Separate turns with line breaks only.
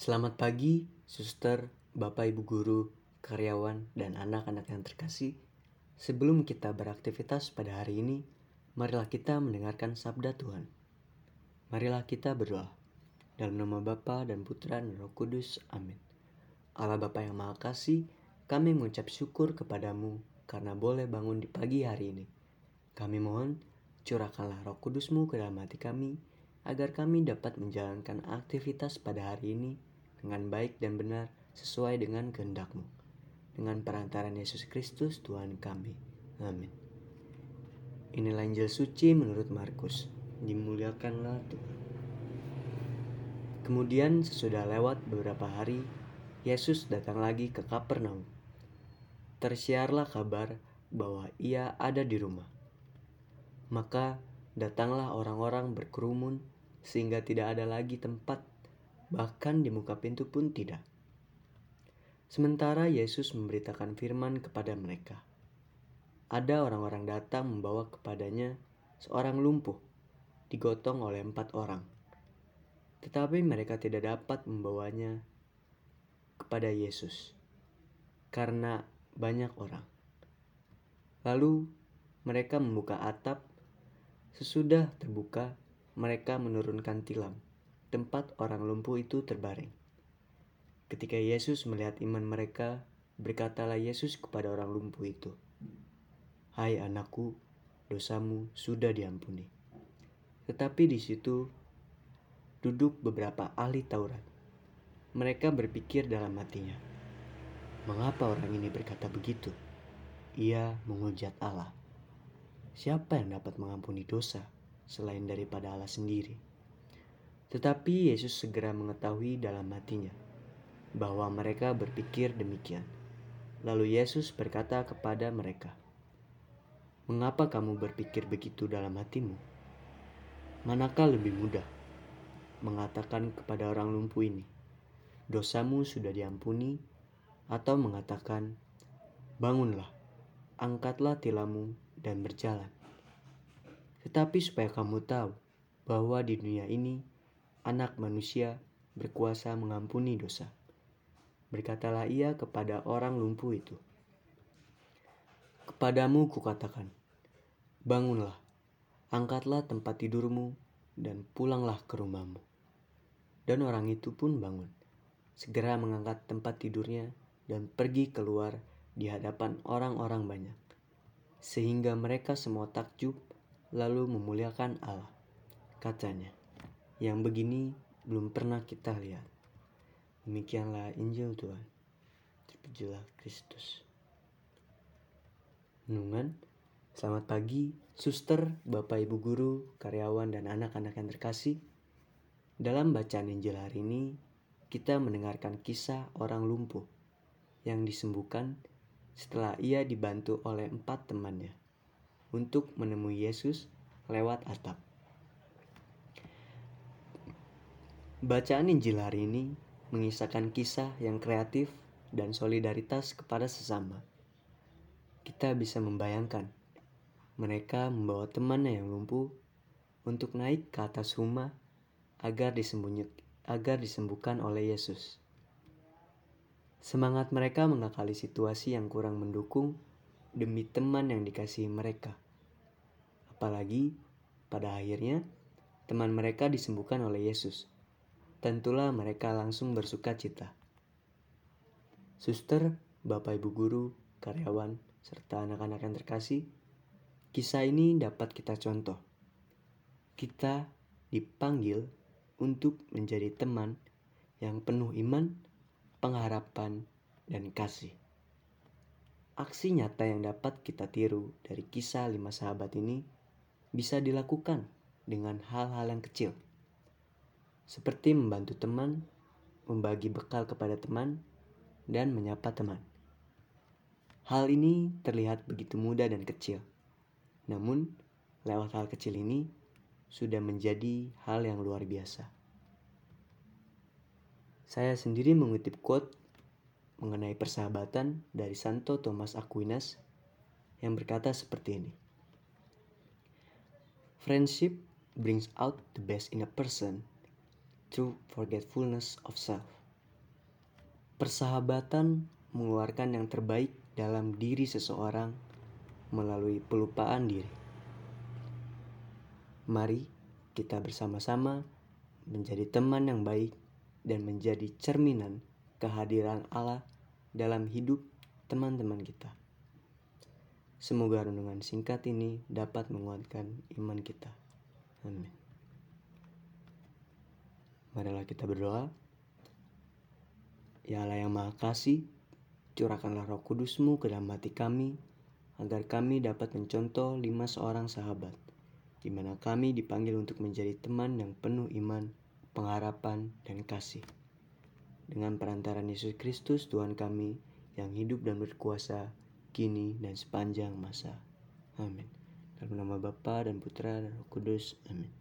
Selamat pagi, suster, bapak ibu guru, karyawan, dan anak-anak yang terkasih. Sebelum kita beraktivitas pada hari ini, marilah kita mendengarkan sabda Tuhan. Marilah kita berdoa. Dalam nama Bapa dan Putra dan Roh Kudus. Amin. Allah Bapa yang Maha Kasih, kami mengucap syukur kepadamu karena boleh bangun di pagi hari ini. Kami mohon, curahkanlah roh kudusmu ke dalam hati kami, agar kami dapat menjalankan aktivitas pada hari ini dengan baik dan benar sesuai dengan kehendakmu. Dengan perantaran Yesus Kristus Tuhan kami. Amin. Inilah Injil suci menurut Markus. Dimuliakanlah Tuhan. Kemudian sesudah lewat beberapa hari, Yesus datang lagi ke Kapernaum. Tersiarlah kabar bahwa ia ada di rumah. Maka datanglah orang-orang berkerumun sehingga tidak ada lagi tempat, bahkan di muka pintu pun tidak. Sementara Yesus memberitakan firman kepada mereka. Ada orang-orang datang membawa kepadanya seorang lumpuh, digotong oleh empat orang tetapi mereka tidak dapat membawanya kepada Yesus karena banyak orang. Lalu mereka membuka atap. Sesudah terbuka, mereka menurunkan tilam, tempat orang lumpuh itu terbaring. Ketika Yesus melihat iman mereka, berkatalah Yesus kepada orang lumpuh itu, "Hai anakku, dosamu sudah diampuni." Tetapi di situ duduk beberapa ahli Taurat. Mereka berpikir dalam hatinya, "Mengapa orang ini berkata begitu? Ia menghujat Allah. Siapa yang dapat mengampuni dosa selain daripada Allah sendiri?" Tetapi Yesus segera mengetahui dalam hatinya bahwa mereka berpikir demikian. Lalu Yesus berkata kepada mereka, "Mengapa kamu berpikir begitu dalam hatimu? Manakah lebih mudah?" mengatakan kepada orang lumpuh ini, "Dosamu sudah diampuni," atau mengatakan, "Bangunlah, angkatlah tilammu dan berjalan." Tetapi supaya kamu tahu bahwa di dunia ini anak manusia berkuasa mengampuni dosa. Berkatalah ia kepada orang lumpuh itu, "Kepadamu kukatakan, bangunlah, angkatlah tempat tidurmu dan pulanglah ke rumahmu." Dan orang itu pun bangun, segera mengangkat tempat tidurnya dan pergi keluar di hadapan orang-orang banyak. Sehingga mereka semua takjub lalu memuliakan Allah. Katanya, yang begini belum pernah kita lihat. Demikianlah Injil Tuhan. Terpujilah Kristus. Renungan, selamat pagi, suster, bapak ibu guru, karyawan, dan anak-anak yang terkasih. Dalam bacaan Injil hari ini, kita mendengarkan kisah orang lumpuh yang disembuhkan setelah ia dibantu oleh empat temannya untuk menemui Yesus lewat atap. Bacaan Injil hari ini mengisahkan kisah yang kreatif dan solidaritas kepada sesama. Kita bisa membayangkan mereka membawa temannya yang lumpuh untuk naik ke atas rumah agar agar disembuhkan oleh Yesus. Semangat mereka mengakali situasi yang kurang mendukung demi teman yang dikasihi mereka. Apalagi pada akhirnya teman mereka disembuhkan oleh Yesus. Tentulah mereka langsung bersuka cita. Suster, Bapak Ibu guru, karyawan, serta anak-anak yang terkasih, kisah ini dapat kita contoh. Kita dipanggil untuk menjadi teman yang penuh iman, pengharapan, dan kasih. Aksi nyata yang dapat kita tiru dari kisah lima sahabat ini bisa dilakukan dengan hal-hal yang kecil, seperti membantu teman, membagi bekal kepada teman, dan menyapa teman. Hal ini terlihat begitu mudah dan kecil, namun lewat hal kecil ini sudah menjadi hal yang luar biasa. Saya sendiri mengutip quote mengenai persahabatan dari Santo Thomas Aquinas yang berkata seperti ini. Friendship brings out the best in a person through forgetfulness of self. Persahabatan mengeluarkan yang terbaik dalam diri seseorang melalui pelupaan diri. Mari kita bersama-sama menjadi teman yang baik dan menjadi cerminan kehadiran Allah dalam hidup teman-teman kita. Semoga renungan singkat ini dapat menguatkan iman kita. Amin. Marilah kita berdoa. Ya Allah yang Maha Kasih, curahkanlah roh kudusmu ke dalam hati kami, agar kami dapat mencontoh lima seorang sahabat, di mana kami dipanggil untuk menjadi teman yang penuh iman, pengharapan, dan kasih. Dengan perantaran Yesus Kristus Tuhan kami, yang hidup dan berkuasa, kini dan sepanjang masa. Amin. Dalam nama Bapa dan Putra dan Roh Kudus. Amin.